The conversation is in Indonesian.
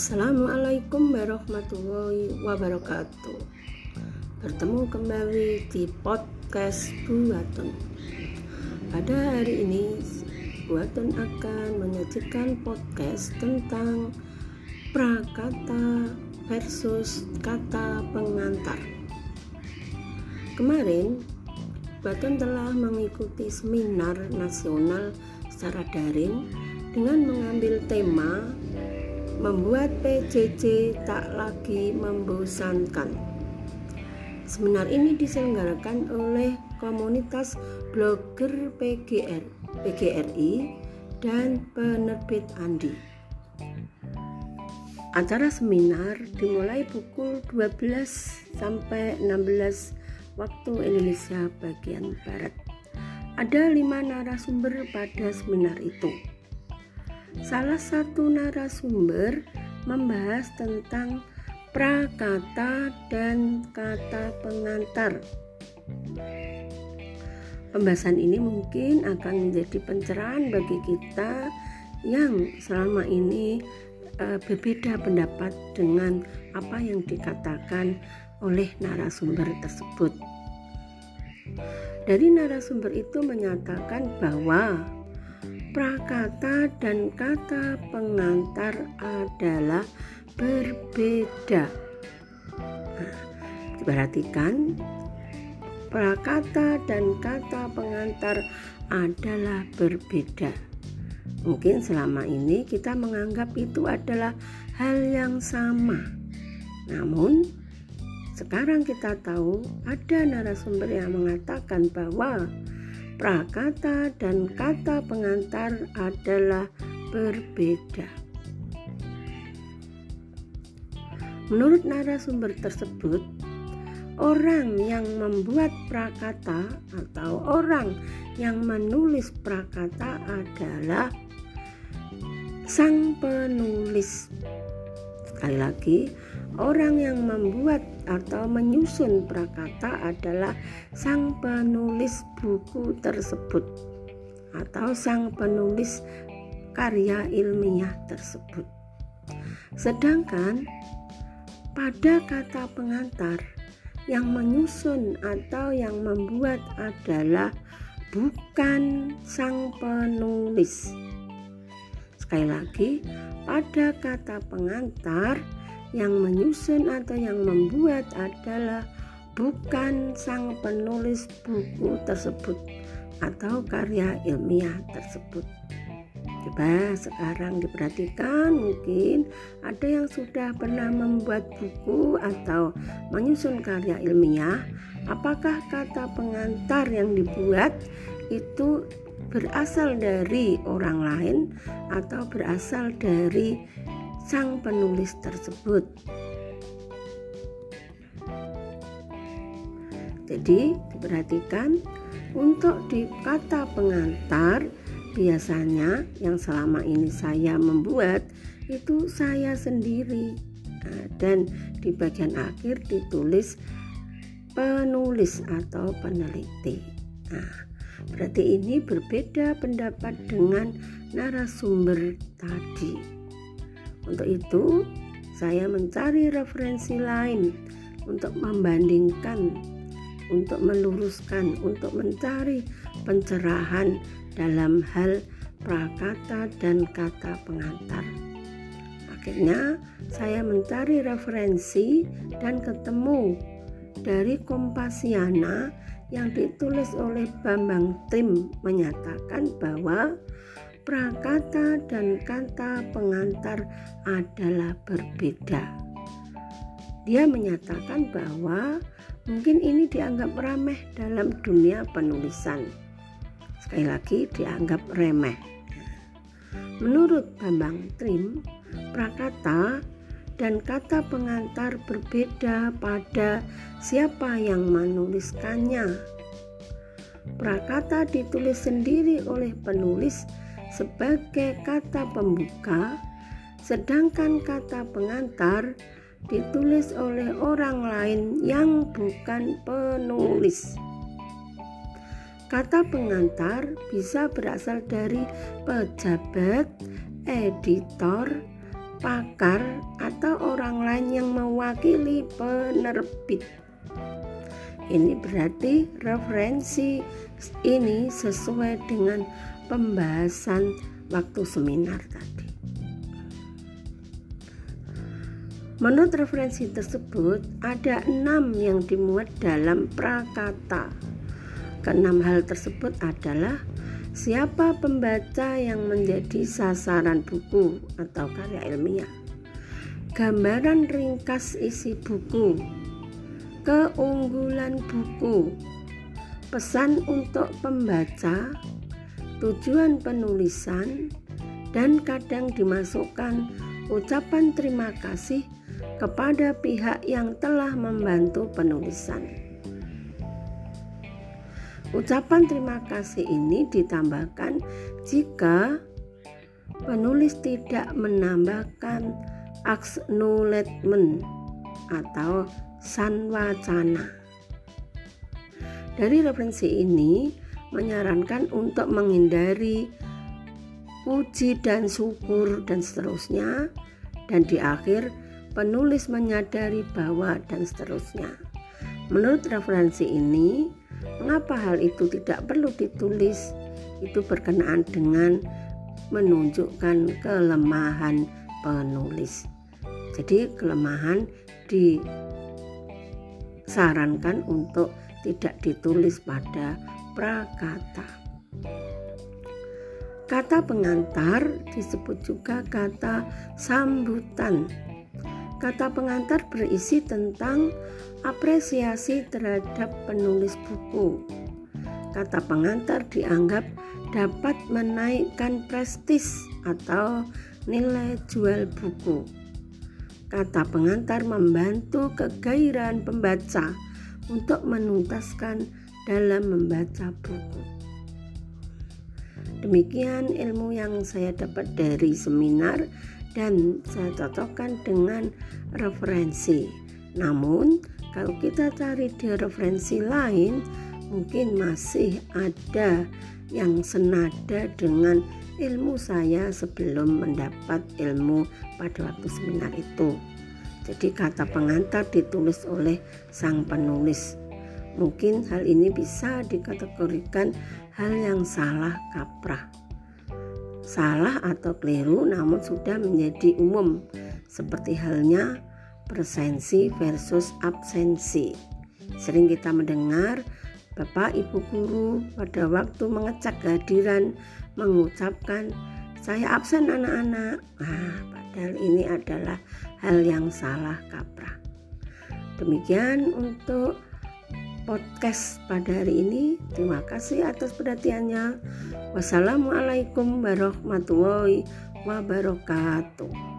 Assalamualaikum warahmatullahi wabarakatuh. Bertemu kembali di podcast Buaton Pada hari ini Buaton akan menyajikan podcast tentang prakata versus kata pengantar. Kemarin Buaton telah mengikuti seminar nasional secara daring dengan mengambil tema membuat PJJ tak lagi membosankan. Seminar ini diselenggarakan oleh komunitas blogger PGR, PGRI dan penerbit Andi. Acara seminar dimulai pukul 12 sampai 16 waktu Indonesia bagian Barat. Ada lima narasumber pada seminar itu Salah satu narasumber membahas tentang prakata dan kata pengantar. Pembahasan ini mungkin akan menjadi pencerahan bagi kita yang selama ini uh, berbeda pendapat dengan apa yang dikatakan oleh narasumber tersebut. Dari narasumber itu menyatakan bahwa prakata dan kata pengantar adalah berbeda. Nah, diperhatikan prakata dan kata pengantar adalah berbeda. Mungkin selama ini kita menganggap itu adalah hal yang sama. Namun sekarang kita tahu ada narasumber yang mengatakan bahwa prakata dan kata pengantar adalah berbeda. Menurut narasumber tersebut, orang yang membuat prakata atau orang yang menulis prakata adalah sang penulis. Sekali lagi, orang yang membuat atau menyusun prakata adalah sang penulis buku tersebut atau sang penulis karya ilmiah tersebut. Sedangkan pada kata pengantar yang menyusun atau yang membuat adalah bukan sang penulis. Sekali lagi, pada kata pengantar yang menyusun atau yang membuat adalah bukan sang penulis buku tersebut atau karya ilmiah tersebut. Coba sekarang diperhatikan mungkin ada yang sudah pernah membuat buku atau menyusun karya ilmiah apakah kata pengantar yang dibuat itu berasal dari orang lain atau berasal dari sang penulis tersebut. Jadi, diperhatikan untuk di kata pengantar biasanya yang selama ini saya membuat itu saya sendiri nah, dan di bagian akhir ditulis penulis atau peneliti. Nah, berarti ini berbeda pendapat dengan narasumber tadi. Untuk itu, saya mencari referensi lain untuk membandingkan, untuk meluruskan, untuk mencari pencerahan dalam hal prakata dan kata pengantar. Akhirnya, saya mencari referensi dan ketemu dari Kompasiana yang ditulis oleh Bambang Tim menyatakan bahwa prakata dan kata pengantar adalah berbeda. Dia menyatakan bahwa mungkin ini dianggap remeh dalam dunia penulisan. Sekali lagi dianggap remeh. Menurut Bambang Trim, prakata dan kata pengantar berbeda pada siapa yang menuliskannya. Prakata ditulis sendiri oleh penulis sebagai kata pembuka, sedangkan kata pengantar ditulis oleh orang lain yang bukan penulis. Kata pengantar bisa berasal dari pejabat, editor, pakar atau orang lain yang mewakili penerbit. Ini berarti referensi ini sesuai dengan pembahasan waktu seminar tadi. Menurut referensi tersebut, ada enam yang dimuat dalam prakata. Keenam hal tersebut adalah siapa pembaca yang menjadi sasaran buku atau karya ilmiah, gambaran ringkas isi buku, keunggulan buku, pesan untuk pembaca, tujuan penulisan, dan kadang dimasukkan ucapan terima kasih kepada pihak yang telah membantu penulisan. Ucapan terima kasih ini ditambahkan jika penulis tidak menambahkan acknowledgement atau sanwacana. Dari referensi ini menyarankan untuk menghindari puji dan syukur dan seterusnya dan di akhir penulis menyadari bahwa dan seterusnya. Menurut referensi ini, mengapa hal itu tidak perlu ditulis? Itu berkenaan dengan menunjukkan kelemahan penulis. Jadi kelemahan disarankan untuk tidak ditulis pada prakata. Kata pengantar disebut juga kata sambutan Kata pengantar berisi tentang apresiasi terhadap penulis buku. Kata pengantar dianggap dapat menaikkan prestis atau nilai jual buku. Kata pengantar membantu kegairahan pembaca untuk menuntaskan dalam membaca buku. Demikian ilmu yang saya dapat dari seminar dan saya cocokkan dengan referensi. Namun, kalau kita cari di referensi lain, mungkin masih ada yang senada dengan ilmu saya sebelum mendapat ilmu pada waktu seminar itu. Jadi kata pengantar ditulis oleh sang penulis. Mungkin hal ini bisa dikategorikan hal yang salah kaprah salah atau keliru namun sudah menjadi umum seperti halnya presensi versus absensi. Sering kita mendengar Bapak Ibu guru pada waktu mengecek kehadiran mengucapkan saya absen anak-anak. Nah, padahal ini adalah hal yang salah kaprah. Demikian untuk podcast pada hari ini. Terima kasih atas perhatiannya. Wassalamualaikum warahmatullahi wabarakatuh.